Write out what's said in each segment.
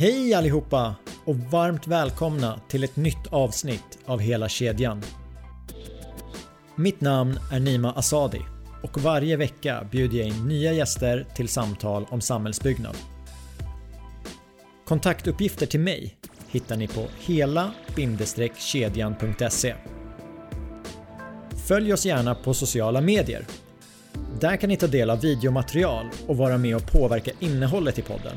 Hej allihopa och varmt välkomna till ett nytt avsnitt av Hela kedjan. Mitt namn är Nima Asadi och varje vecka bjuder jag in nya gäster till samtal om samhällsbyggnad. Kontaktuppgifter till mig hittar ni på hela-kedjan.se. Följ oss gärna på sociala medier. Där kan ni ta del av videomaterial och vara med och påverka innehållet i podden.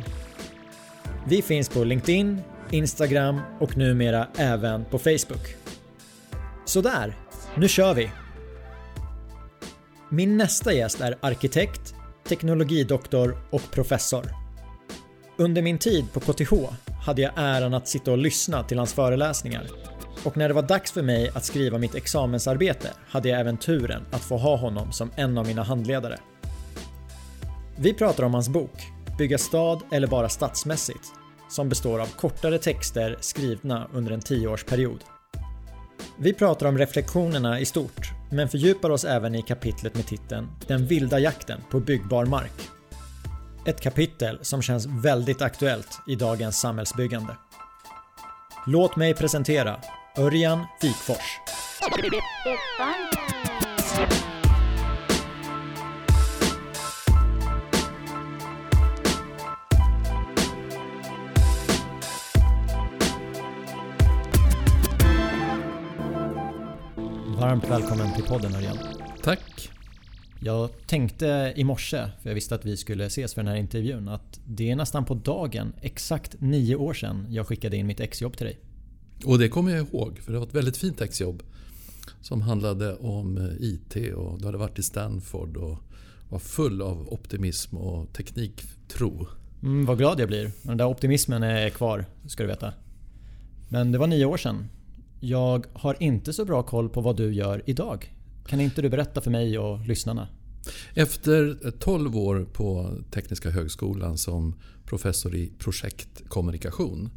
Vi finns på LinkedIn, Instagram och numera även på Facebook. Sådär, nu kör vi! Min nästa gäst är arkitekt, teknologidoktor och professor. Under min tid på KTH hade jag äran att sitta och lyssna till hans föreläsningar och när det var dags för mig att skriva mitt examensarbete hade jag även turen att få ha honom som en av mina handledare. Vi pratar om hans bok Bygga stad eller bara stadsmässigt som består av kortare texter skrivna under en tioårsperiod. Vi pratar om reflektionerna i stort men fördjupar oss även i kapitlet med titeln Den vilda jakten på byggbar mark. Ett kapitel som känns väldigt aktuellt i dagens samhällsbyggande. Låt mig presentera Örjan Wikfors. Varmt välkommen till podden Örjan. Tack. Jag tänkte i morse, för jag visste att vi skulle ses för den här intervjun, att det är nästan på dagen, exakt nio år sedan jag skickade in mitt exjobb till dig. Och det kommer jag ihåg, för det var ett väldigt fint exjobb. Som handlade om eh, IT och du hade varit i Stanford och var full av optimism och tekniktro. Mm, vad glad jag blir. Den där optimismen är kvar, ska du veta. Men det var nio år sedan. Jag har inte så bra koll på vad du gör idag. Kan inte du berätta för mig och lyssnarna? Efter 12 år på Tekniska högskolan som professor i projektkommunikation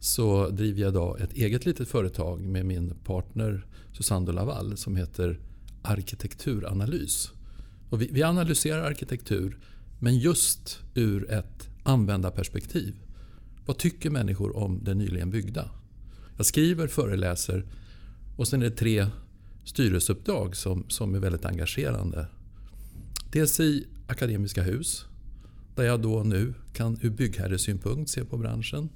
så driver jag idag ett eget litet företag med min partner Susanne Laval som heter Arkitekturanalys. Och vi, vi analyserar arkitektur men just ur ett användarperspektiv. Vad tycker människor om det nyligen byggda? Jag skriver, föreläser och sen är det tre styrelseuppdrag som, som är väldigt engagerande. Dels i Akademiska Hus där jag då nu kan ur byggherresynpunkt se på branschen.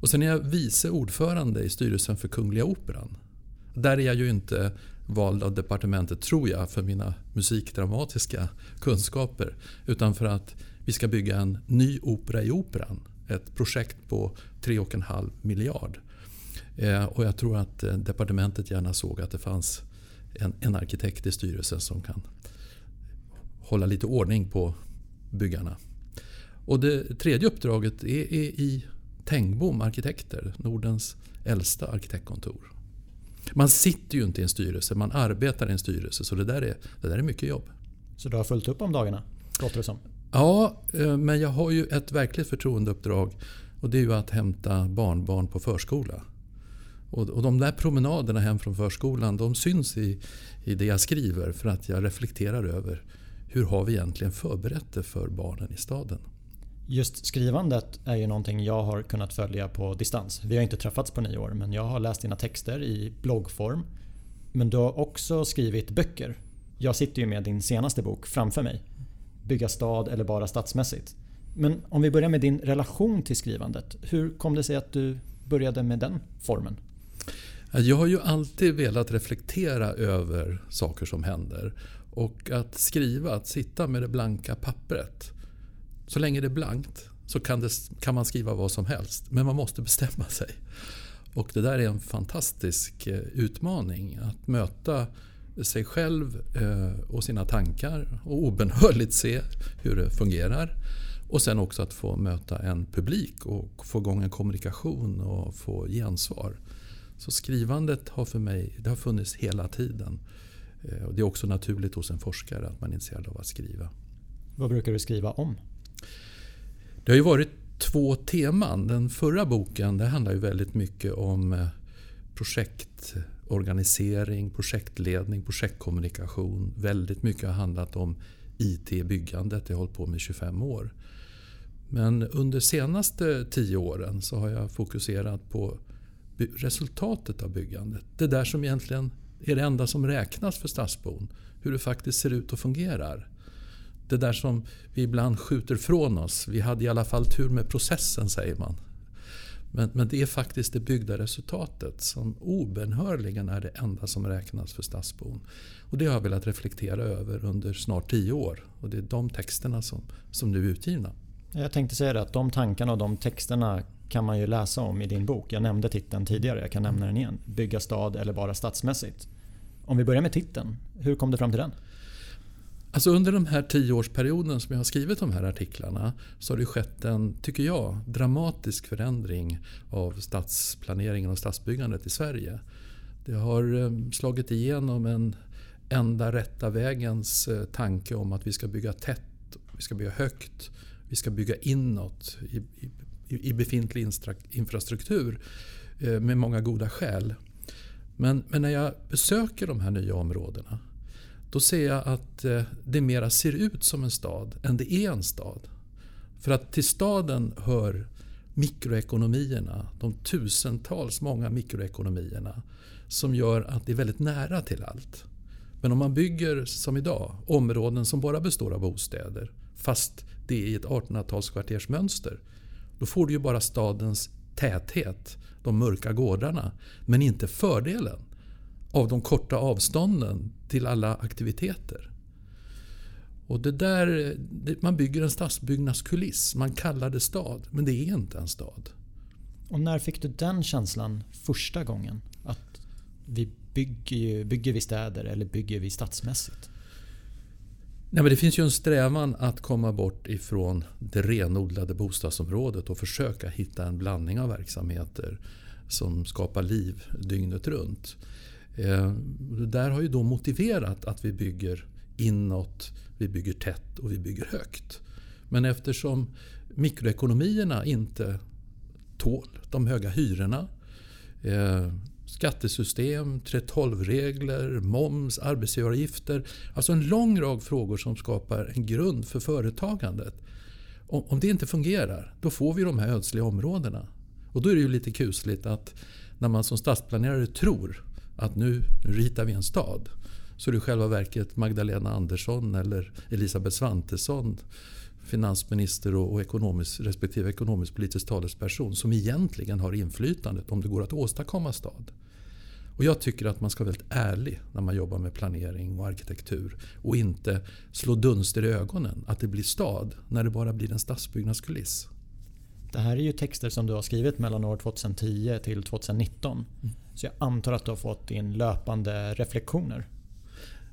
Och sen är jag vice ordförande i styrelsen för Kungliga Operan. Där är jag ju inte vald av departementet, tror jag, för mina musikdramatiska kunskaper. Utan för att vi ska bygga en ny opera i Operan. Ett projekt på 3,5 miljard. Eh, och jag tror att eh, departementet gärna såg att det fanns en, en arkitekt i styrelsen som kan hålla lite ordning på byggarna. Och det tredje uppdraget är, är i Tengbom Arkitekter, Nordens äldsta arkitektkontor. Man sitter ju inte i en styrelse, man arbetar i en styrelse. Så det där är, det där är mycket jobb. Så du har fullt upp om dagarna, låter det som? Ja, eh, men jag har ju ett verkligt förtroendeuppdrag. Och det är ju att hämta barnbarn på förskola. Och, och de där promenaderna hem från förskolan de syns i, i det jag skriver för att jag reflekterar över hur har vi egentligen förberett det för barnen i staden. Just skrivandet är ju någonting jag har kunnat följa på distans. Vi har inte träffats på nio år men jag har läst dina texter i bloggform. Men du har också skrivit böcker. Jag sitter ju med din senaste bok framför mig. Bygga stad eller bara stadsmässigt. Men om vi börjar med din relation till skrivandet. Hur kom det sig att du började med den formen? Jag har ju alltid velat reflektera över saker som händer. Och att skriva, att sitta med det blanka pappret. Så länge det är blankt så kan, det, kan man skriva vad som helst. Men man måste bestämma sig. Och det där är en fantastisk eh, utmaning. Att möta sig själv eh, och sina tankar och obenhörligt se hur det fungerar. Och sen också att få möta en publik och få igång en kommunikation och få gensvar. Så skrivandet har för mig det har funnits hela tiden. Eh, och det är också naturligt hos en forskare att man är intresserad av att skriva. Vad brukar du skriva om? Det har ju varit två teman. Den förra boken det handlar ju väldigt mycket om eh, projektorganisering, projektledning, projektkommunikation. Väldigt mycket har handlat om IT i byggandet. Jag har hållit på med 25 år. Men under senaste tio åren så har jag fokuserat på resultatet av byggandet. Det där som egentligen är det enda som räknas för stadsbon. Hur det faktiskt ser ut och fungerar. Det där som vi ibland skjuter från oss. Vi hade i alla fall tur med processen säger man. Men, men det är faktiskt det byggda resultatet som obenhörligen är det enda som räknas för stadsbon. Och det har jag velat reflektera över under snart tio år. Och det är de texterna som, som nu är utgivna. Jag tänkte säga det att de tankarna och de texterna kan man ju läsa om i din bok. Jag nämnde titeln tidigare, jag kan nämna den igen. Bygga stad eller bara stadsmässigt. Om vi börjar med titeln, hur kom du fram till den? Alltså under den här tioårsperioden som jag har skrivit de här artiklarna så har det skett en, tycker jag, dramatisk förändring av stadsplaneringen och stadsbyggandet i Sverige. Det har eh, slagit igenom en enda rätta vägens eh, tanke om att vi ska bygga tätt, vi ska bygga högt, vi ska bygga inåt i, i, i befintlig infrastruktur eh, med många goda skäl. Men, men när jag besöker de här nya områdena då ser jag att eh, det mera ser ut som en stad än det är en stad. För att till staden hör mikroekonomierna, de tusentals många mikroekonomierna som gör att det är väldigt nära till allt. Men om man bygger som idag, områden som bara består av bostäder fast det är i ett 1800-talskvartersmönster då får du ju bara stadens täthet, de mörka gårdarna, men inte fördelen av de korta avstånden till alla aktiviteter. Och det där, man bygger en stadsbyggnadskuliss. Man kallar det stad, men det är inte en stad. Och när fick du den känslan första gången? Att vi bygger, bygger vi städer eller bygger vi stadsmässigt? Nej, men det finns ju en strävan att komma bort ifrån det renodlade bostadsområdet och försöka hitta en blandning av verksamheter som skapar liv dygnet runt. Eh, det där har ju då motiverat att vi bygger inåt, vi bygger tätt och vi bygger högt. Men eftersom mikroekonomierna inte tål de höga hyrorna, eh, skattesystem, 3.12-regler, moms, arbetsgivaravgifter. Alltså en lång rad frågor som skapar en grund för företagandet. Om det inte fungerar, då får vi de här ödsliga områdena. Och då är det ju lite kusligt att när man som stadsplanerare tror att nu, nu ritar vi en stad. Så är det i själva verket Magdalena Andersson eller Elisabeth Svantesson finansminister och ekonomisk, respektive ekonomisk politisk talesperson som egentligen har inflytandet om det går att åstadkomma stad. Och jag tycker att man ska vara väldigt ärlig när man jobbar med planering och arkitektur och inte slå dunster i ögonen att det blir stad när det bara blir en stadsbyggnadskuliss. Det här är ju texter som du har skrivit mellan år 2010 till 2019. Mm. Så jag antar att du har fått in löpande reflektioner.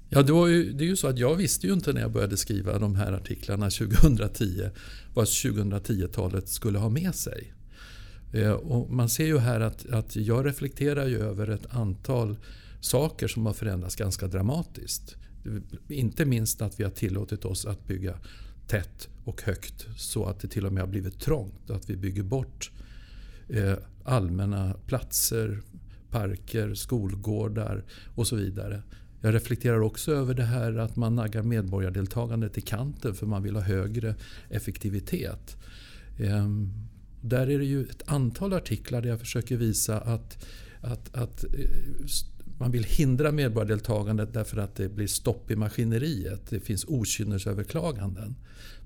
Ja, det, ju, det är ju så att jag visste ju inte när jag började skriva de här artiklarna 2010 vad 2010-talet skulle ha med sig. Eh, och man ser ju här att, att jag reflekterar ju över ett antal saker som har förändrats ganska dramatiskt. Inte minst att vi har tillåtit oss att bygga tätt och högt så att det till och med har blivit trångt. Att vi bygger bort eh, allmänna platser, parker, skolgårdar och så vidare. Jag reflekterar också över det här att man naggar medborgardeltagandet i kanten för man vill ha högre effektivitet. Ehm, där är det ju ett antal artiklar där jag försöker visa att, att, att eh, man vill hindra medborgardeltagandet därför att det blir stopp i maskineriet. Det finns okynnesöverklaganden.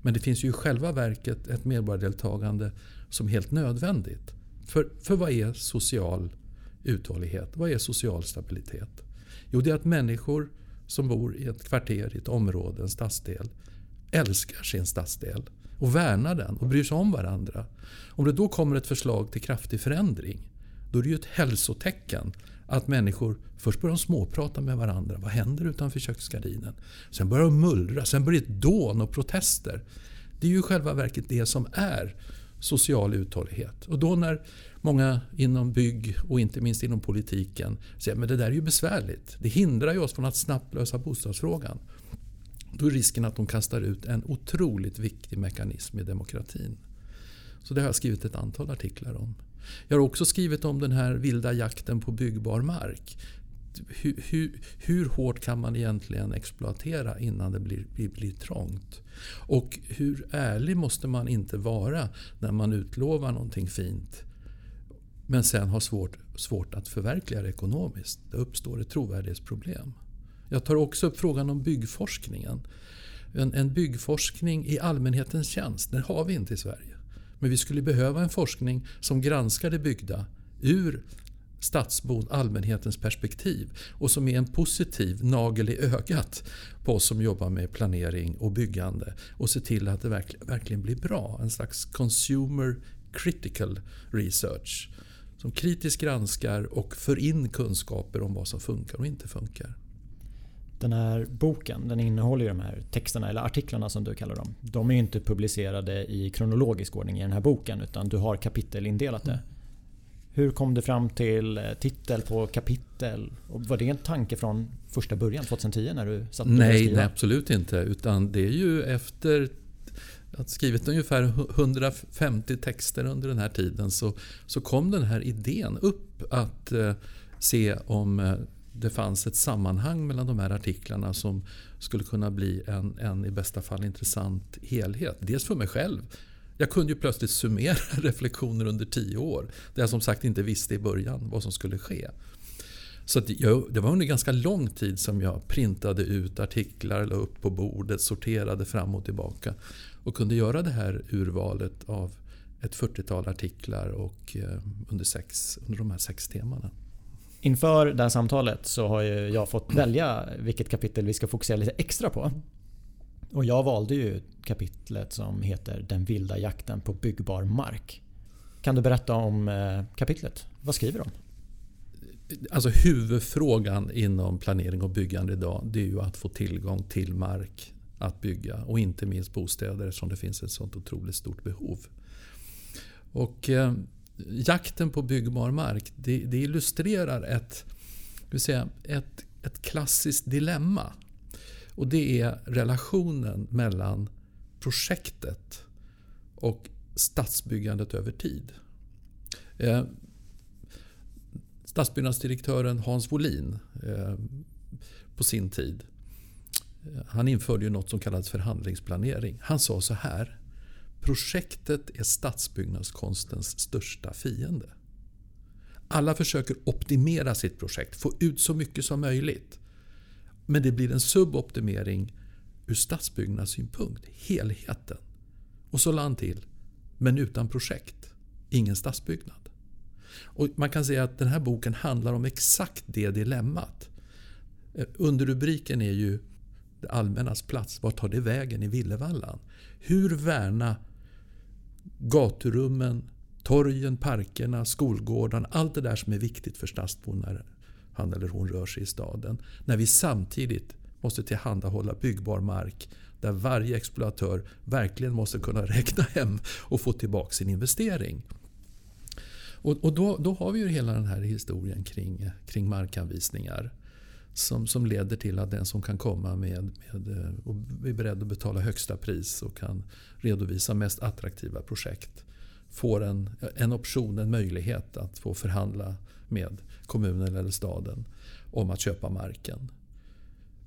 Men det finns ju i själva verket ett medborgardeltagande som är helt nödvändigt. För, för vad är social uthållighet? Vad är social stabilitet? Jo, det är att människor som bor i ett kvarter, i ett område, en stadsdel älskar sin stadsdel och värnar den och bryr sig om varandra. Om det då kommer ett förslag till kraftig förändring då är det ju ett hälsotecken att människor först börjar småprata med varandra. Vad händer utanför köksgardinen? Sen börjar de mullra, sen börjar det ett dån och protester. Det är ju i själva verket det som är social uthållighet. Och då när många inom bygg och inte minst inom politiken säger att det där är ju besvärligt. Det hindrar ju oss från att snabbt lösa bostadsfrågan. Då är risken att de kastar ut en otroligt viktig mekanism i demokratin. Så det har jag skrivit ett antal artiklar om. Jag har också skrivit om den här vilda jakten på byggbar mark. hur, hur, hur, hårt kan man egentligen exploatera innan det blir, blir, blir trångt? Och hur ärlig måste man inte vara när man utlovar någonting fint men sen har svårt, svårt att förverkliga det ekonomiskt? Då uppstår ett trovärdighetsproblem. Jag tar också upp frågan om byggforskningen. En, en byggforskning i allmänhetens tjänst, den har vi inte i Sverige. Men vi skulle behöva en forskning som granskar det byggda ur stadsbon, allmänhetens perspektiv och som är en positiv nagel i ögat på oss som jobbar med planering och byggande och se till att det verkligen blir bra. En slags consumer critical research som kritiskt granskar och för in kunskaper om vad som funkar och inte funkar. Den här boken den innehåller ju de här texterna eller artiklarna som du kallar dem. De är ju inte publicerade i kronologisk ordning i den här boken utan du har kapitelindelat det. Hur kom du fram till eh, titel på kapitel? Och var det en tanke från första början, 2010 när du satt nej, nej, absolut inte. Utan det är ju efter att skrivit ungefär 150 texter under den här tiden så, så kom den här idén upp att eh, se om eh, det fanns ett sammanhang mellan de här artiklarna som skulle kunna bli en, en i bästa fall intressant helhet. Dels för mig själv. Jag kunde ju plötsligt summera reflektioner under tio år. Där jag som sagt inte visste i början vad som skulle ske. Så jag, det var under ganska lång tid som jag printade ut artiklar, la upp på bordet, sorterade fram och tillbaka. Och kunde göra det här urvalet av ett 40-tal artiklar och, eh, under, sex, under de här sex temana. Inför det här samtalet så har jag fått välja vilket kapitel vi ska fokusera lite extra på. Och jag valde ju kapitlet som heter Den vilda jakten på byggbar mark. Kan du berätta om eh, kapitlet? Vad skriver de? Alltså huvudfrågan inom planering och byggande idag det är ju att få tillgång till mark att bygga och inte minst bostäder eftersom det finns ett sånt otroligt stort behov. Och eh, Jakten på byggbar mark det, det illustrerar ett, säga, ett, ett klassiskt dilemma. Och det är relationen mellan projektet och stadsbyggandet över tid. Eh, stadsbyggnadsdirektören Hans Wolin eh, på sin tid eh, han införde ju något som kallades förhandlingsplanering. Han sa så här. Projektet är stadsbyggnadskonstens största fiende. Alla försöker optimera sitt projekt, få ut så mycket som möjligt. Men det blir en suboptimering ur stadsbyggnadssynpunkt, helheten. Och så land till, men utan projekt, ingen stadsbyggnad. Och man kan säga att den här boken handlar om exakt det dilemmat. Eh, underrubriken är ju det allmännas plats. Vart tar det vägen i Villevallan? Hur värna gaturummen, torgen, parkerna, skolgårdarna. Allt det där som är viktigt för stadsbon när han eller hon rör sig i staden. När vi samtidigt måste tillhandahålla byggbar mark där varje exploatör verkligen måste kunna räkna hem och få tillbaka sin investering. Och, och då, då, har vi ju hela den här historien kring, kring markanvisningar. Som, som leder till att den som kan komma med, med eh, och är beredd att betala högsta pris och kan redovisa mest attraktiva projekt får en, en option, en möjlighet att få förhandla med kommunen eller staden om att köpa marken.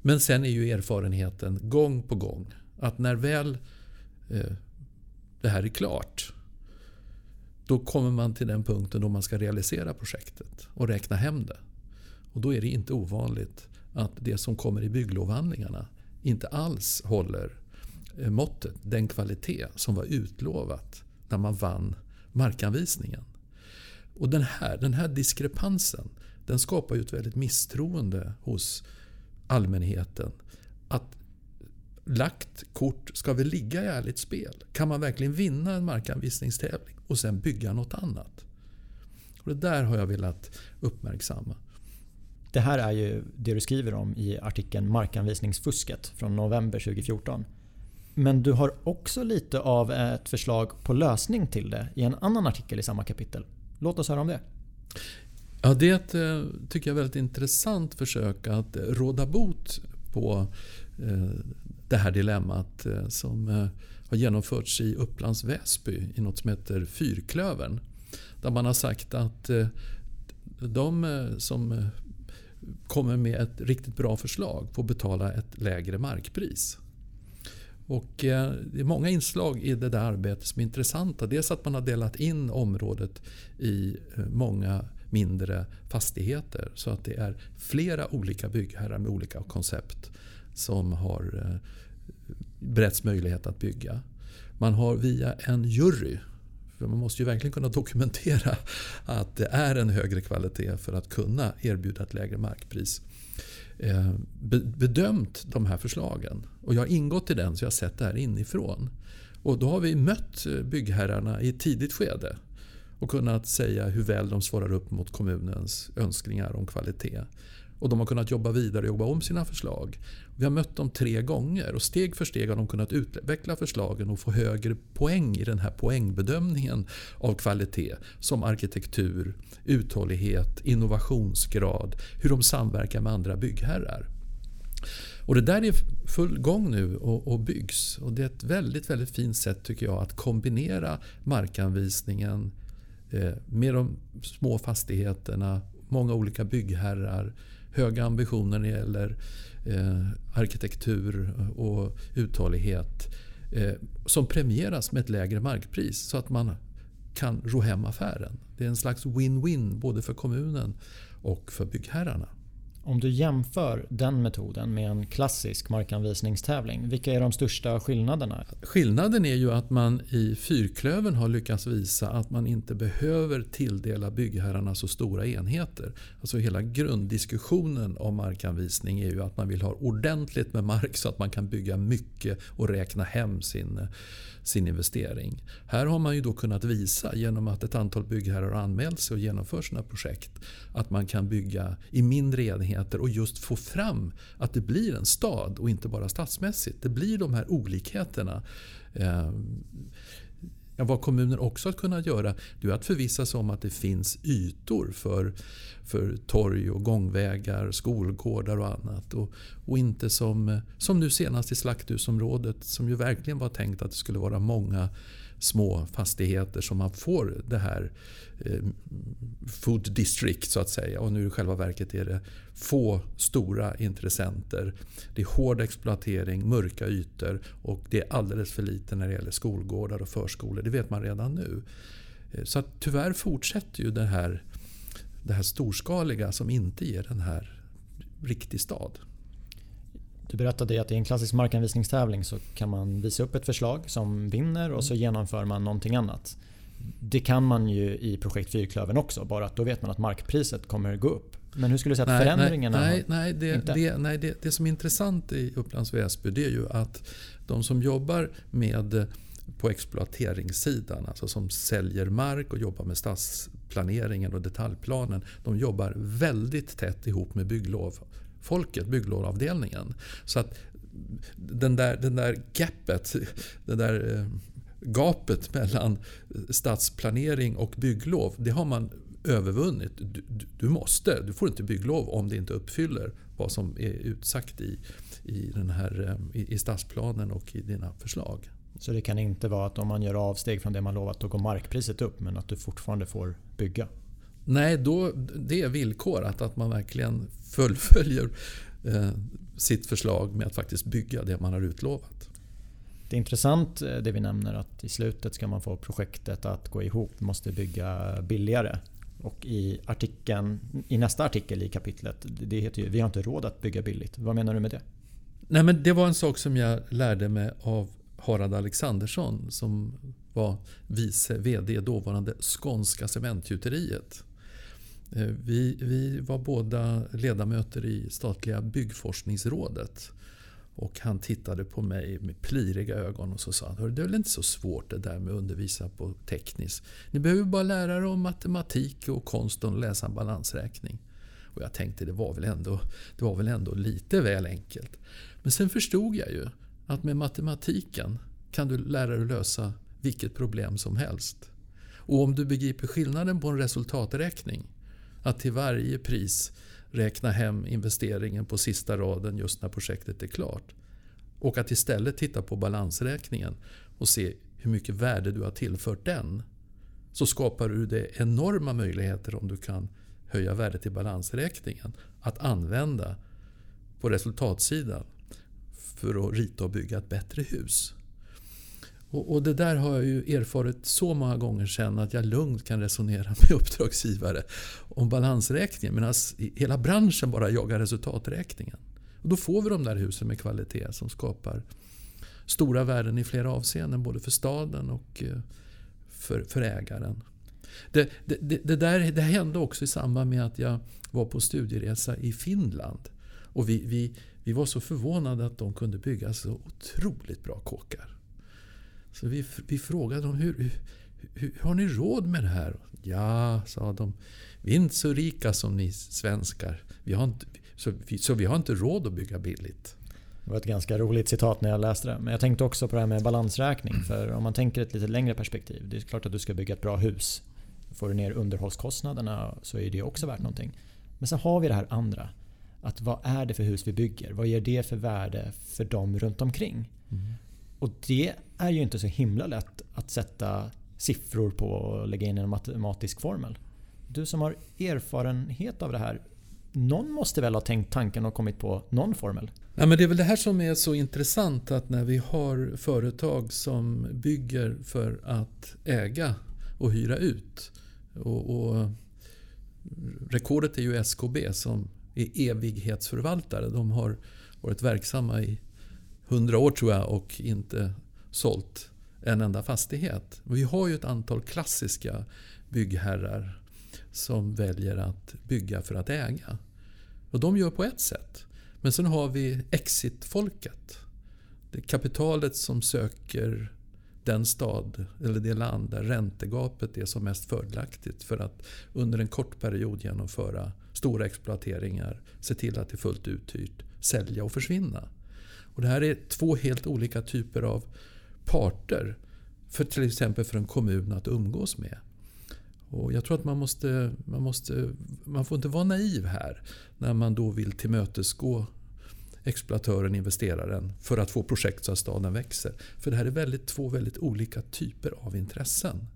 Men sen är ju erfarenheten gång på gång att när väl eh, det här är klart då kommer man till den punkten då man ska realisera projektet och räkna hem det. Och då är det inte ovanligt att det som kommer i bygglovhandlingarna inte alls håller eh, måttet, den kvalitet som var utlovat när man vann markanvisningen. Och den här, den här diskrepansen den skapar ju ett väldigt misstroende hos allmänheten. Att lagt kort ska väl ligga i ärligt spel? Kan man verkligen vinna en markanvisningstävling och sen bygga något annat? Och det där har jag velat uppmärksamma. Det här är ju det du skriver om i artikeln Markanvisningsfusket från november 2014. Men du har också lite av ett förslag på lösning till det i en annan artikel i samma kapitel. Låt oss höra om det. Ja, det är ett, eh, tycker jag, väldigt intressant försök att råda bot på eh, det här dilemmat eh, som har genomförts i Upplands Väsby i något som heter Fyrklövern. Där man har sagt att de som kommer med ett riktigt bra förslag får betala ett lägre markpris. Och eh, det är många inslag i det där arbetet som är intressanta. Dels att man har delat in området i eh, många mindre fastigheter så att det är flera olika byggherrar med olika koncept som har eh, beretts möjlighet att bygga. Man har via en jury för man måste ju verkligen kunna dokumentera att det är en högre kvalitet för att kunna erbjuda ett lägre markpris. Eh, bedömt de här förslagen. Och jag har ingått i den så jag har sett det här inifrån. Och då har vi mött eh, byggherrarna i ett tidigt skede och kunnat säga hur väl de svarar upp mot kommunens önskningar om kvalitet. Och de har kunnat jobba vidare och jobba om sina förslag. Vi har mött dem tre gånger och steg för steg har de kunnat utveckla förslagen och få högre poäng i den här poängbedömningen av kvalitet. Som arkitektur, uthållighet, innovationsgrad, hur de samverkar med andra byggherrar. Och det där är full gång nu och, och, byggs. Och det är ett väldigt, väldigt fint sätt tycker jag att kombinera markanvisningen eh, med de små fastigheterna, många olika byggherrar, höga ambitioner när det gäller eh, arkitektur och uthållighet eh, som premieras med ett lägre markpris så att man kan ro hem affären. Det är en slags win-win både för kommunen och för byggherrarna. Om du jämför den metoden med en klassisk markanvisningstävling, vilka är de största skillnaderna? Skillnaden är ju att man i Fyrklöven har lyckats visa att man inte behöver tilldela byggherrarna så stora enheter. Alltså hela grunddiskussionen om markanvisning är ju att man vill ha ordentligt med mark så att man kan bygga mycket och räkna hem sin sin investering. Här har man ju då kunnat visa genom att ett antal byggherrar har anmält sig och genomför sina projekt att man kan bygga i mindre enheter och just få fram att det blir en stad och inte bara stadsmässigt. Det blir de här olikheterna. Eh, vad kommunen också har kunnat göra det är att förvissa sig om att det finns ytor för, för torg och gångvägar, skolgårdar och annat. Och, och inte som, som nu senast i Slakthusområdet som ju verkligen var tänkt att det skulle vara många små fastigheter som man får det här eh, food district så att säga. Och nu i själva verket är det få stora intressenter. Det är hård exploatering, mörka ytor och det är alldeles för lite när det gäller skolgårdar och förskolor. Det vet man redan nu. Eh, så att tyvärr fortsätter ju det här, det här storskaliga som inte ger den här riktig stad. Du berättade att i en klassisk markanvisningstävling så kan man visa upp ett förslag som vinner och så mm. genomför man någonting annat. Det kan man ju i projekt Fyrklövern också, bara att då vet man att markpriset kommer gå upp. Men hur skulle du säga att nej, förändringarna nej, nej, det, inte? Det, nej det, det som är intressant i Upplands Väsby det är ju att de som jobbar med på exploateringssidan, alltså som säljer mark och jobbar med stadsplaneringen och detaljplanen. De jobbar väldigt tätt ihop med bygglov folket, bygglovavdelningen. Så att den där, den där gapet, det där eh, gapet mellan stadsplanering och bygglov, det har man övervunnit. Du, du, måste, du får inte bygglov om det inte uppfyller vad som är utsagt i, i, den här, eh, i, i stadsplanen och i dina förslag. Så det kan inte vara att om man gör avsteg från det man lovat då går markpriset upp men att du fortfarande får bygga? Nej, då, det är villkorat att man verkligen fullföljer eh, sitt förslag med att faktiskt bygga det man har utlovat. Det är intressant eh, det vi nämner att i slutet ska man få projektet att gå ihop. måste bygga billigare. Och i, artikeln, i nästa artikel i kapitlet, det heter ju Vi har inte råd att bygga billigt. Vad menar du med det? Nej, men det var en sak som jag lärde mig av Harald Alexandersson som var vice VD i dåvarande Skånska Cementgjuteriet. Eh, vi, vi var båda ledamöter i statliga byggforskningsrådet. Och han tittade på mig med pliriga ögon och så sa han det är väl inte så svårt det där med att undervisa på tekniskt. Ni behöver bara lära er om matematik och konsten att läsa en balansräkning. Och jag tänkte det var väl ändå, det var väl ändå lite väl enkelt. Men sen förstod jag ju att med matematiken kan du lära dig att lösa vilket problem som helst. Och om du begriper skillnaden på en resultaträkning att till varje pris räkna hem investeringen på sista raden just när projektet är klart. Och att istället titta på balansräkningen och se hur mycket värde du har tillfört den. Så skapar du det enorma möjligheter om du kan höja värdet i balansräkningen. att använda på resultatsidan för att rita och bygga ett bättre hus. Och, och, det där har jag ju erfarit så många gånger sen att jag lugnt kan resonera med uppdragsgivare om balansräkningen medan hela branschen bara jagar resultaträkningen. Och då får vi de där husen med kvalitet som skapar stora värden i flera avseenden både för staden och eh, för, för ägaren. Det, det, det, det, där, det hände också i samband med att jag var på studieresa i Finland. Och vi, vi, vi var så förvånade att de kunde bygga så otroligt bra kåkar. Så vi, vi frågade dem, hur, hur, hur, har ni råd med det här? Ja, sa de, vi är inte så rika som ni svenskar. Vi har inte, så, vi, så vi har inte råd att bygga billigt. Det var ett ganska roligt citat när jag läste det. Men jag tänkte också på det här med balansräkning. För om man tänker ett lite längre perspektiv. Det är klart att du ska bygga ett bra hus. Får du ner underhållskostnaderna så är det också värt någonting. Men så har vi det här andra. Att vad är det för hus vi bygger? Vad ger det för värde för dem runt omkring? Mm. Och det är ju inte så himla lätt att sätta siffror på och lägga in en matematisk formel. Du som har erfarenhet av det här. Någon måste väl ha tänkt tanken och kommit på någon formel? Ja, men det är väl det här som är så intressant att när vi har företag som bygger för att äga och hyra ut. Och, och rekordet är ju SKB som är evighetsförvaltare. De har varit verksamma i hundra år tror jag och inte sålt en enda fastighet. Vi har ju ett antal klassiska byggherrar som väljer att bygga för att äga. Och de gör på ett sätt. Men sen har vi exit-folket. Det är kapitalet som söker den stad eller det land där räntegapet är som mest fördelaktigt för att under en kort period genomföra stora exploateringar, se till att det är fullt uthyrt, sälja och försvinna. Och det här är två helt olika typer av parter. För till exempel för en kommun att umgås med. Och jag tror att man måste, man måste... Man får inte vara naiv här. När man då vill tillmötesgå exploatören, investeraren, för att få projekt så att staden växer. För det här är väldigt, två väldigt olika typer av intressen.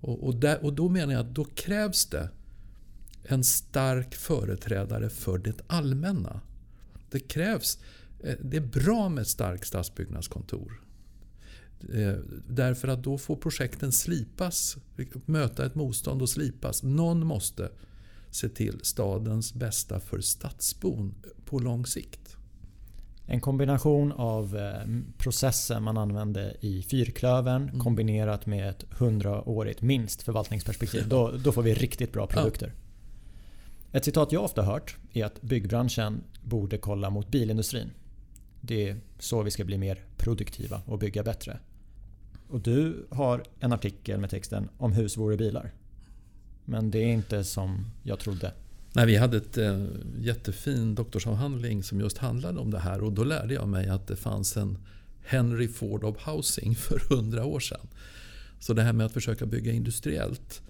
Och, och, där, och då menar jag att då krävs det en stark företrädare för det allmänna. Det krävs det är bra med ett starkt stadsbyggnadskontor. Eh, därför att då får projekten slipas, möta ett motstånd och slipas. Någon måste se till stadens bästa för stadsbon på lång sikt. En kombination av eh, processen man använde i Fyrklövern mm. kombinerat med ett hundraårigt minst förvaltningsperspektiv. Då, då får vi riktigt bra produkter. Ja. Ett citat jag ofta hört är att byggbranschen borde kolla mot bilindustrin. Det är så vi ska bli mer produktiva och bygga bättre. Och du har en artikel med texten om hus vore bilar. Men det är inte som jag trodde. Nej, vi hade ett eh, jättefin doktorsavhandling som just handlade om det här och då lärde jag mig att det fanns en Henry Ford of Housing för hundra år sedan. Så det här med att försöka bygga industriellt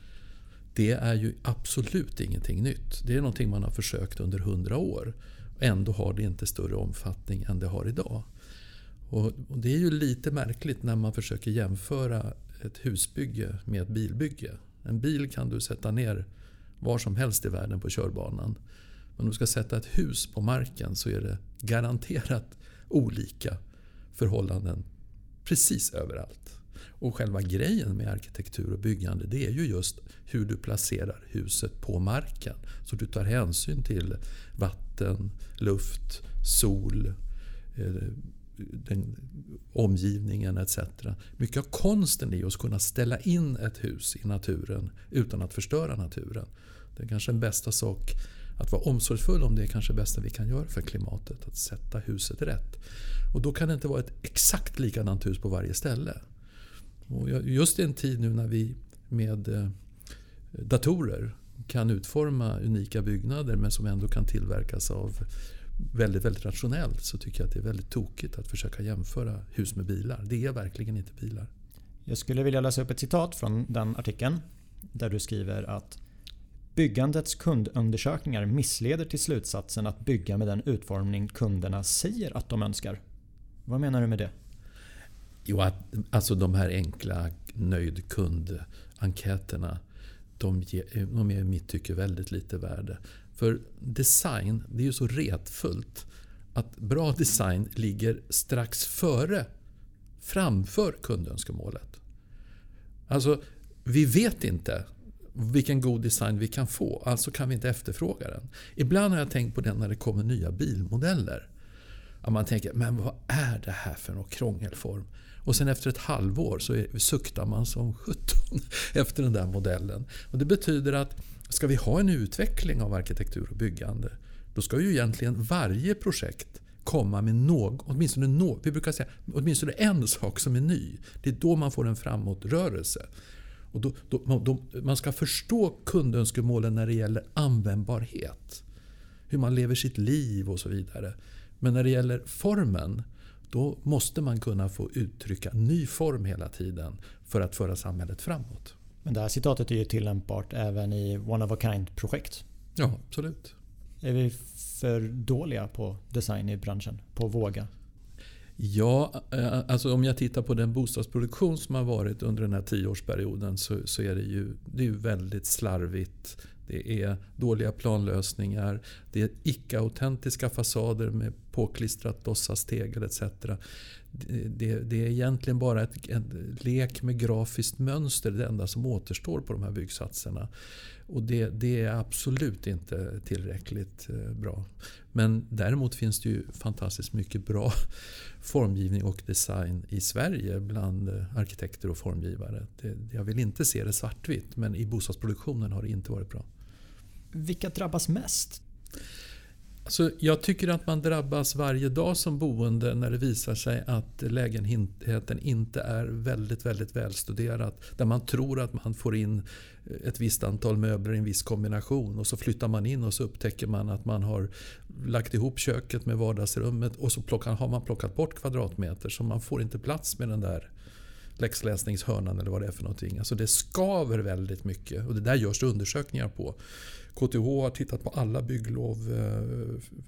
det är ju absolut ingenting nytt. Det är någonting man har försökt under hundra år. Ändå har det inte större omfattning än det har idag. Och, Det är ju lite märkligt när man försöker jämföra ett husbygge med ett bilbygge. En bil kan du sätta ner var som helst i världen på körbanan. Men om du ska sätta ett hus på marken så är det garanterat olika förhållanden precis överallt. Och själva grejen med arkitektur och byggande det är ju just hur du placerar huset på marken. Så du tar hänsyn till vatten, luft, sol, eh, den, omgivningen etc. Mycket av konsten är att kunna ställa in ett hus i naturen utan att förstöra naturen. Det är kanske den bästa sak att vara omsorgsfull om det är kanske det bästa vi kan göra för klimatet. Att sätta huset rätt. Och då kan det inte vara ett exakt likadant hus på varje ställe. Och just i en tid nu när vi med eh, datorer kan utforma unika byggnader men som ändå kan tillverkas av väldigt, väldigt rationellt så tycker jag att det är väldigt tokigt att försöka jämföra hus med bilar. Det är verkligen inte bilar. Jag skulle vilja läsa upp ett citat från den artikeln där du skriver att Byggandets kundundersökningar missleder till slutsatsen att bygga med den utformning kunderna säger att de önskar. Vad menar du med det? Jo, att, alltså de här enkla nöjd kund-enkäterna de, de är i mitt tycke väldigt lite värde. För design, det är ju så retfullt att bra design ligger strax före, framför kundönskemålet. Alltså, vi vet inte vilken god design vi kan få, alltså kan vi inte efterfråga den. Ibland har jag tänkt på det när det kommer nya bilmodeller. Att man tänker, men vad är det här för någon krångelform? Och sen efter ett halvår så är, suktar man som sjutton efter den där modellen. Och Det betyder att ska vi ha en utveckling av arkitektur och byggande då ska ju egentligen varje projekt komma med något, åtminstone, no, vi brukar säga, åtminstone en sak som är ny. Det är då man får en framåtrörelse. Och då, då, då, man ska förstå kundönskemålen när det gäller användbarhet. Hur man lever sitt liv och så vidare. Men när det gäller formen, då måste man kunna få uttrycka ny form hela tiden för att föra samhället framåt. Men det här citatet är ju tillämpbart även i one of a kind-projekt. Ja, absolut. Är vi för dåliga på design i branschen? På våga? Ja, eh, alltså om jag tittar på den bostadsproduktion som har varit under den här tioårsperioden så, så är det ju, det är väldigt slarvigt. Det är dåliga planlösningar. Det är icke-autentiska fasader med påklistrat låtsastegel etc. Det, det, det, är egentligen bara ett, en lek med grafiskt mönster det enda som återstår på de här byggsatserna. Och det, det, är absolut inte tillräckligt eh, bra. Men däremot finns det ju fantastiskt mycket bra formgivning och design i Sverige bland eh, arkitekter och formgivare. Det, jag vill inte se det svartvitt men i bostadsproduktionen har det inte varit bra. Vilka drabbas mest? Alltså, jag tycker att man drabbas varje dag som boende när det visar sig att lägenheten inte är väldigt, väldigt välstuderad. Där man tror att man får in ett visst antal möbler i en viss kombination och så flyttar man in och så upptäcker man att man har lagt ihop köket med vardagsrummet och så plockar, har man plockat bort kvadratmeter så man får inte plats med den där läxläsningshörnan eller vad det är för någonting. Alltså det skaver väldigt mycket och det där görs det undersökningar på. KTH har tittat på alla bygglov,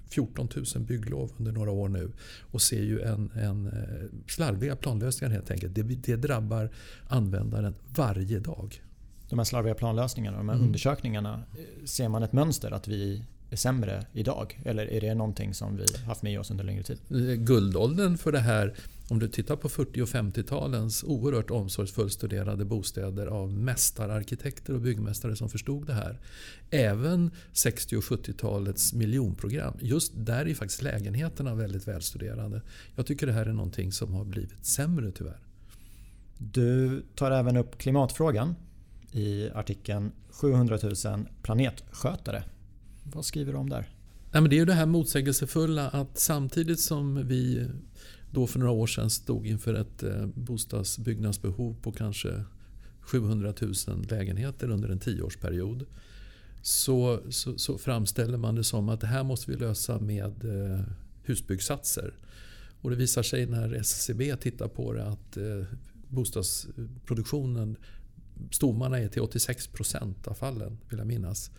14 eh, 000 bygglov under några år nu och ser ju en, en eh, slarviga planlösningar helt enkelt. Det, det drabbar användaren varje dag. De här slarviga planlösningarna, de här mm. undersökningarna, eh, ser man ett mönster att vi sämre idag? Eller är det någonting som vi haft med oss under längre tid? Guldåldern för det här om du tittar på 40 och 50-talens oerhört omsorgsfullt studerade bostäder av mästararkitekter och byggmästare som förstod det här. Även 60 och 70-talets miljonprogram. Just där är faktiskt lägenheterna väldigt välstuderade. Jag tycker det här är någonting som har blivit sämre tyvärr. Du tar även upp klimatfrågan i artikeln 700 000 planetskötare. Vad skriver du om där? det är ju det här motsägelsefulla att samtidigt som vi då för några år sedan stod inför ett eh, bostadsbyggnadsbehov på kanske 700 000 lägenheter under en tioårsperiod. Så, så, så framställer man det som att det här måste vi lösa med eh, husbyggsatser. Och det visar sig när SCB tittar på det att eh, bostadsproduktionen, stommarna är till 86% av fallen, vill jag minnas,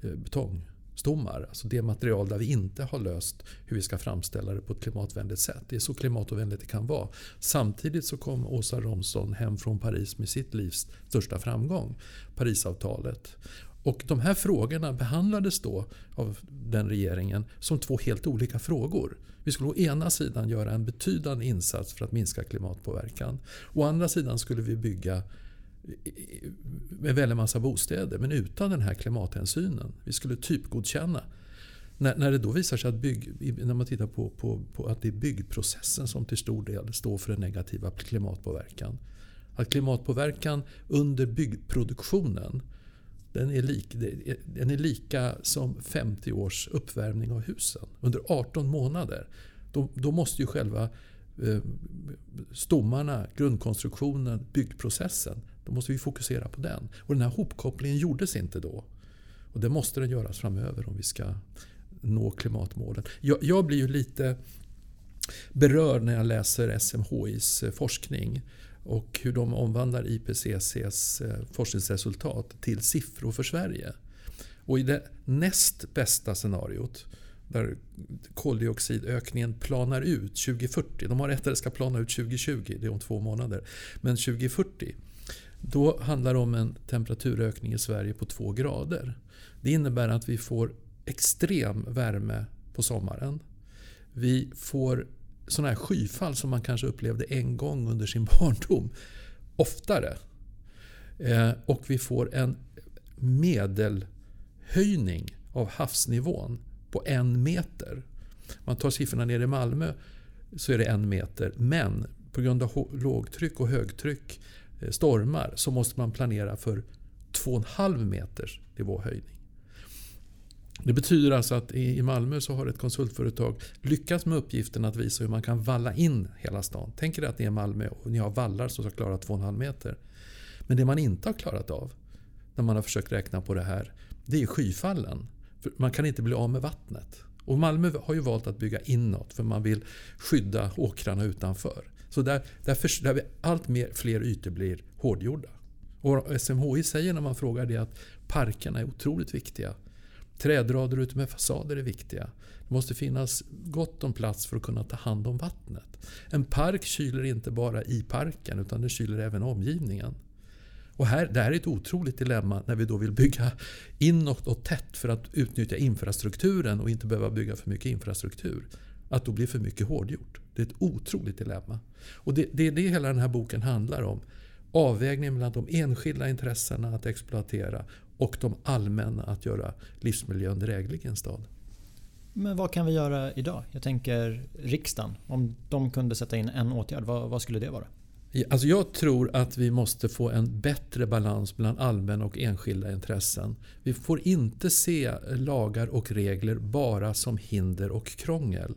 betong stommar. Alltså det material där vi inte har löst hur vi ska framställa det på ett klimatvänligt sätt. Det är så klimatovänligt det kan vara. Samtidigt så kom Åsa Romson hem från Paris med sitt livs största framgång, Parisavtalet. Och de här frågorna behandlades då av den regeringen som två helt olika frågor. Vi skulle å ena sidan göra en betydande insats för att minska klimatpåverkan. Å andra sidan skulle vi bygga med väldigt massa bostäder men utan den här klimathänsynen. Vi skulle typgodkänna. När, när det då visar sig att bygg, när man tittar på, på, på, att det är byggprocessen som till stor del står för den negativa klimatpåverkan. Att klimatpåverkan under byggproduktionen den är, lik, den är lika som 50 års uppvärmning av husen under 18 månader. Då, då måste ju själva eh, stommarna, grundkonstruktionen, byggprocessen då måste vi fokusera på den. Och den här hopkopplingen gjordes inte då. Och det måste den göras framöver om vi ska nå klimatmålen. Jag, jag blir ju lite berörd när jag läser SMHIs eh, forskning och hur de omvandlar IPCCs eh, forskningsresultat till siffror för Sverige. Och i det näst bästa scenariot där koldioxidökningen planar ut 2040. De har rätt att det ska plana ut 2020, det är om två månader. Men 2040 då handlar det om en temperaturökning i Sverige på 2 grader. Det innebär att vi får extrem värme på sommaren. Vi får sådana här skyfall som man kanske upplevde en gång under sin barndom oftare. Eh, och vi får en medelhöjning av havsnivån på en meter. Om man tar siffrorna nere i Malmö så är det en meter. Men på grund av lågtryck och högtryck, Eh, stormar, så måste man planera för 2,5 meters nivåhöjning. Det betyder alltså att i Malmö så har ett konsultföretag lyckats med uppgiften att visa hur man kan valla in hela stan. Tänk er att ni är Malmö och ni har vallar som ska klara 2,5 meter. Men det man inte har klarat av när man har försökt räkna på det här, det är skyfallen. För man kan inte bli av med vattnet. Och Malmö har ju valt att bygga inåt för man vill skydda åkrarna utanför. Så där, där, där allt mer, fler ytor blir hårdgjorda. Och SMHI säger när man frågar det att parkerna är otroligt viktiga. Trädrader ute med fasader är viktiga. Det måste finnas gott om plats för att kunna ta hand om vattnet. En park kyler inte bara i parken utan den kyler även omgivningen. Och här, det här är ett otroligt dilemma när vi då vill bygga inåt och tätt för att utnyttja infrastrukturen och inte behöva bygga för mycket infrastruktur. Att då blir för mycket hårdgjort. Det är ett otroligt dilemma. Och det, det är det hela den här boken handlar om. Avvägningen mellan de enskilda intressena att exploatera och de allmänna att göra livsmiljön dräglig i en stad. Men vad kan vi göra idag? Jag tänker riksdagen. Om de kunde sätta in en åtgärd, vad, vad skulle det vara? Alltså jag tror att vi måste få en bättre balans mellan allmänna och enskilda intressen. Vi får inte se lagar och regler bara som hinder och krångel.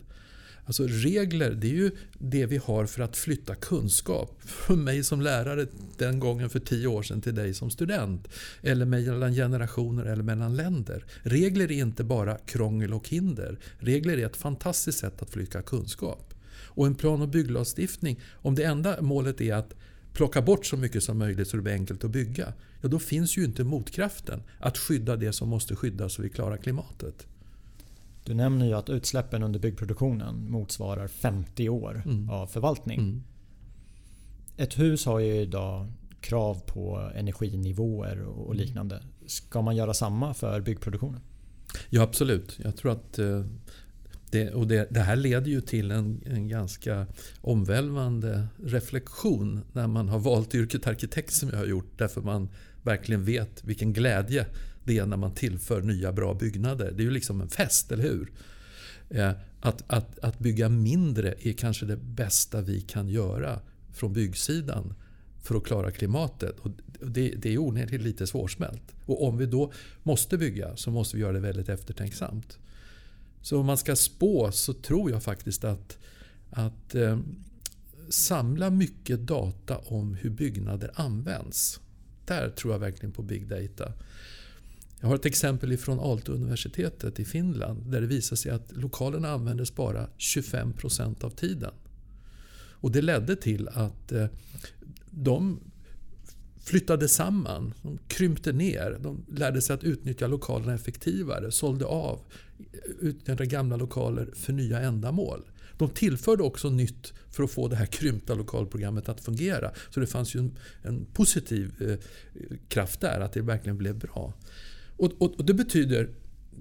Alltså regler, det är ju det vi har för att flytta kunskap. Från mig som lärare den gången för tio år sedan till dig som student. Eller mellan generationer eller mellan länder. Regler är inte bara krångel och hinder. Regler är ett fantastiskt sätt att flytta kunskap. Och en plan och bygglagstiftning, om det enda målet är att plocka bort så mycket som möjligt så det blir enkelt att bygga. Ja, då finns ju inte motkraften att skydda det som måste skyddas så vi klarar klimatet. Du nämner ju att utsläppen under byggproduktionen motsvarar 50 år mm. av förvaltning. Mm. Ett hus har ju idag krav på energinivåer och mm. liknande. Ska man göra samma för byggproduktionen? Ja absolut. Jag tror att eh, det, och det, det, här leder ju till en, en ganska omvälvande reflektion när man har valt yrket arkitekt som jag har gjort. Därför man verkligen vet vilken glädje det är när man tillför nya bra byggnader. Det är ju liksom en fest, eller hur? Eh, att, att, att bygga mindre är kanske det bästa vi kan göra från byggsidan för att klara klimatet. Och det, det är onekligen lite svårsmält. Och om vi då måste bygga så måste vi göra det väldigt eftertänksamt. Så om man ska spå så tror jag faktiskt att, att eh, samla mycket data om hur byggnader används. Där tror jag verkligen på big data. Jag har ett exempel från Aalto-universitetet i Finland där det visar sig att lokalerna användes bara 25% av tiden. Och det ledde till att eh, de flyttade samman, de krympte ner, de lärde sig att utnyttja lokalerna effektivare, sålde av, eh, utnyttjade gamla lokaler för nya ändamål. De tillförde också nytt för att få det här krympta lokalprogrammet att fungera. Så det fanns ju en, en positiv eh, kraft där, att det verkligen blev bra. Och, och, och det betyder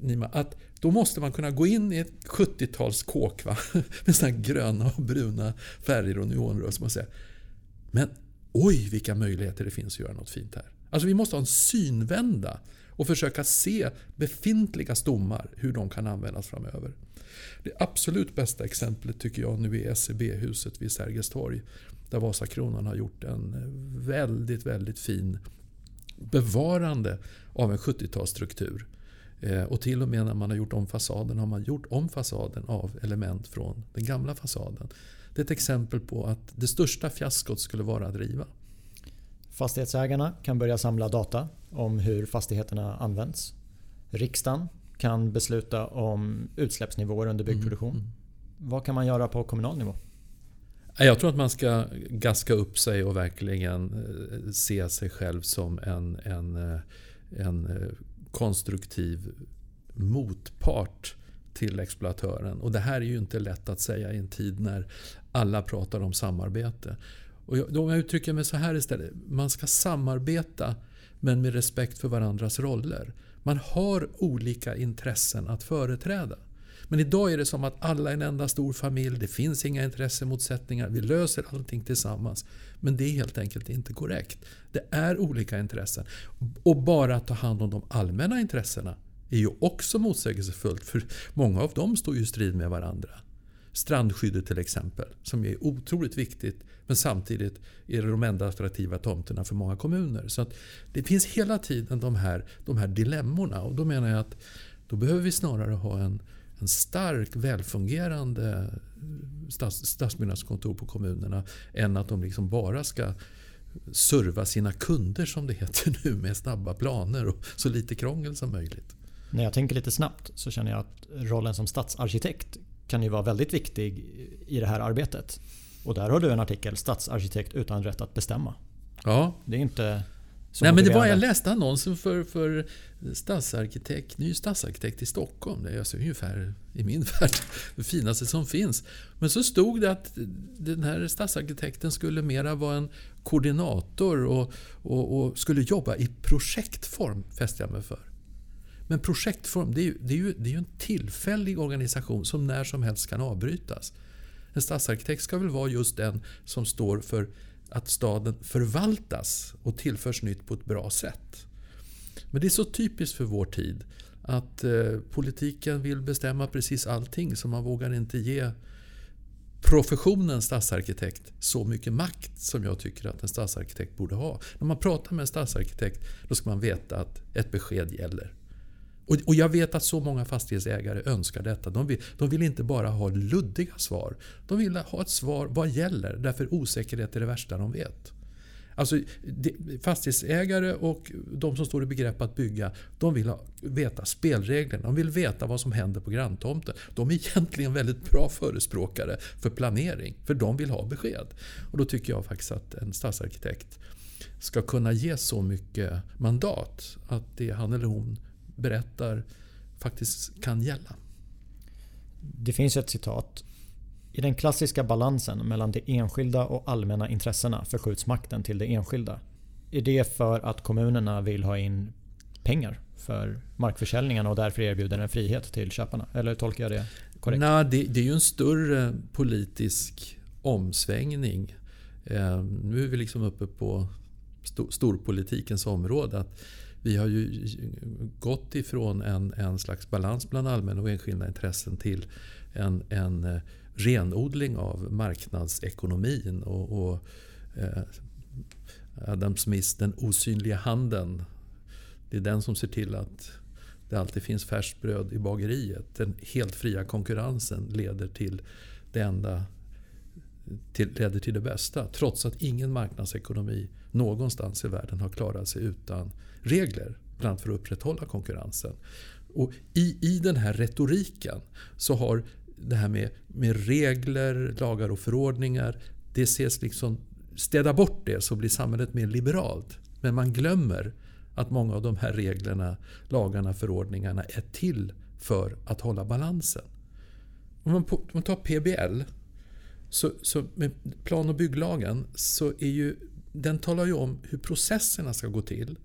Nima, att då måste man kunna gå in i ett 70-tals kåk va? med såna gröna och bruna färger och neonrör. som man säger. men oj vilka möjligheter det finns att göra något fint här. Alltså vi måste ha en synvända och försöka se befintliga stommar, hur de kan användas framöver. Det absolut bästa exemplet tycker jag nu är SEB-huset vid Sergels torg. Där Vasakronan har gjort en väldigt, väldigt fin bevarande av en 70-talsstruktur. Eh, och till och med när man har gjort om fasaden har man gjort om fasaden av element från den gamla fasaden. Det är ett exempel på att det största fiaskot skulle vara att riva. Fastighetsägarna kan börja samla data om hur fastigheterna används. Riksdagen kan besluta om utsläppsnivåer under byggproduktion. Mm, mm. Vad kan man göra på kommunal nivå? Jag tror att man ska gaska upp sig och verkligen eh, se sig själv som en, en, eh, en eh, konstruktiv motpart till exploatören. Och det här är ju inte lätt att säga i en tid när alla pratar om samarbete. Och om jag uttrycker mig så här istället. Man ska samarbeta men med respekt för varandras roller. Man har olika intressen att företräda. Men idag är det som att alla är en enda stor familj, det finns inga intressemotsättningar, vi löser allting tillsammans. Men det är helt enkelt inte korrekt. Det är olika intressen. Och bara att ta hand om de allmänna intressena är ju också motsägelsefullt, för många av dem står ju i strid med varandra. Strandskyddet till exempel, som är otroligt viktigt men samtidigt är det de enda attraktiva tomterna för många kommuner. Så att det finns hela tiden de här, de här dilemmorna och då menar jag att då behöver vi snarare ha en, en stark, välfungerande stads, stadsbyggnadskontor på kommunerna än att de liksom bara ska serva sina kunder som det heter nu med snabba planer och så lite krångel som möjligt. När jag tänker lite snabbt så känner jag att rollen som stadsarkitekt kan ju vara väldigt viktig i det här arbetet. Och där har du en artikel, Stadsarkitekt utan rätt att bestämma. Ja. Det är inte Nej, men det var, jag läste annonsen för, för stadsarkitekt, ny stadsarkitekt i Stockholm. Det är alltså ungefär i min värld det finaste som finns. Men så stod det att den här stadsarkitekten skulle mera vara en koordinator och, och, och skulle jobba i projektform, fäste jag mig för. Men projektform, det är, ju, det, är ju, det är ju en tillfällig organisation som när som helst kan avbrytas. En stadsarkitekt ska väl vara just den som står för att staden förvaltas och tillförs nytt på ett bra sätt. Men det är så typiskt för vår tid att eh, politiken vill bestämma precis allting så man vågar inte ge professionen stadsarkitekt så mycket makt som jag tycker att en stadsarkitekt borde ha. När man pratar med en stadsarkitekt då ska man veta att ett besked gäller. Och, jag vet att så många fastighetsägare önskar detta. De vill, de vill inte bara ha luddiga svar. De vill ha ett svar vad gäller. Därför osäkerhet är det värsta de vet. Alltså, fastighetsägare och de som står i begrepp att bygga, de vill ha, veta spelreglerna. De vill veta vad som händer på granntomten. De är egentligen väldigt bra förespråkare för planering, för de vill ha besked. Och Då tycker jag faktiskt att en stadsarkitekt ska kunna ge så mycket mandat att det han eller hon berättar faktiskt kan gälla. Det finns ett citat. I den klassiska balansen mellan de enskilda och allmänna intressena förskjuts makten till det enskilda. Är det för att kommunerna vill ha in pengar för markförsäljningarna och därför erbjuder en frihet till köparna? Eller tolkar jag det korrekt? Nej, det, det är ju en större politisk omsvängning. Eh, nu är vi liksom uppe på storpolitikens område. Att vi har ju gått ifrån en, en slags balans bland allmänna och enskilda intressen till en, en eh, renodling av marknadsekonomin. Och, och eh, Adam Smiths Den osynliga handen. Det är den som ser till att det alltid finns färskt bröd i bageriet. Den helt fria konkurrensen leder till det enda till, leder till det bästa. Trots att ingen marknadsekonomi någonstans i världen har klarat sig utan regler. Bland annat för att upprätthålla konkurrensen. Och i, I den här retoriken så har det här med, med regler, lagar och förordningar, det ses liksom städa bort det så blir samhället mer liberalt. Men man glömmer att många av de här reglerna, lagarna, förordningarna är till för att hålla balansen. Om man, på, om man tar PBL, så, så med plan och bygglagen, så är ju den talar ju om hur processerna ska gå till.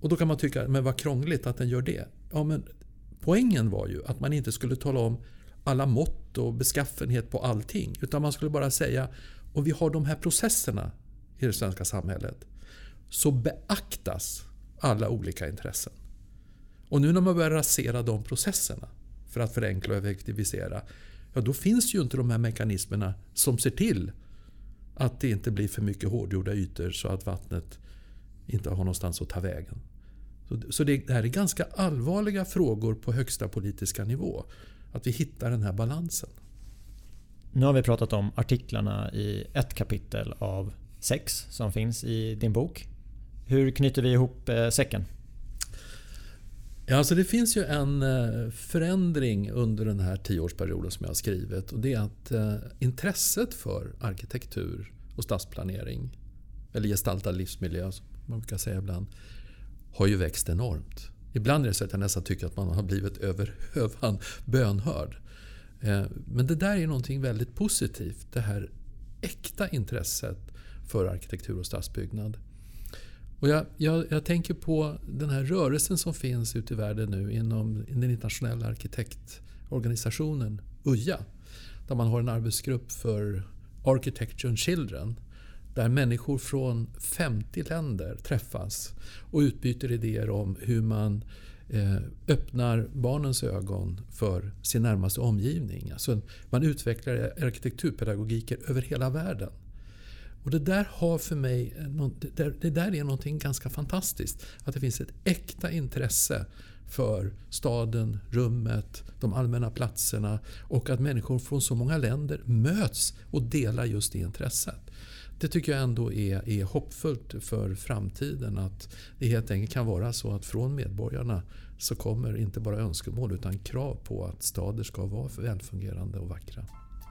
Och då kan man tycka, men vad krångligt att den gör det. Ja, men poängen var ju att man inte skulle tala om alla mått och beskaffenhet på allting. Utan man skulle bara säga, om vi har de här processerna i det svenska samhället så beaktas alla olika intressen. Och nu när man börjar rasera de processerna för att förenkla och effektivisera, ja då finns ju inte de här mekanismerna som ser till att det inte blir för mycket hårdgjorda ytor så att vattnet inte har någonstans att ta vägen. Så, det, här är ganska allvarliga frågor på högsta politiska nivå. Att vi hittar den här balansen. Nu har vi pratat om artiklarna i ett kapitel av sex som finns i din bok. Hur knyter vi ihop eh, säcken? Ja, alltså det finns ju en eh, förändring under den här tioårsperioden som jag har skrivit. Och det är att eh, intresset för arkitektur och stadsplanering, eller gestaltad livsmiljö man brukar säga ibland, har ju växt enormt. Ibland är det så att jag nästan tycker att man har blivit över hövan bönhörd. Eh, men det där är någonting väldigt positivt. Det här äkta intresset för arkitektur och stadsbyggnad. Och jag, jag, jag, tänker på den här rörelsen som finns ute i världen nu inom den internationella arkitektorganisationen UJA. Där man har en arbetsgrupp för Architecture and Children. Där människor från 50 länder träffas och utbyter idéer om hur man eh, öppnar barnens ögon för sin närmaste omgivning. Alltså man utvecklar arkitekturpedagogiker över hela världen. Och det där har för mig, det där är någonting ganska fantastiskt. Att det finns ett äkta intresse för staden, rummet, de allmänna platserna och att människor från så många länder möts och delar just det intresset. Det tycker jag ändå är, är hoppfullt för framtiden att det helt enkelt kan vara så att från medborgarna så kommer inte bara önskemål utan krav på att stader ska vara välfungerande och vackra.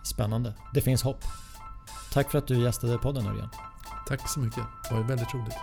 Spännande. Det finns hopp. Tack för att du gästade podden Örjan. Tack så mycket. Det var väldigt roligt.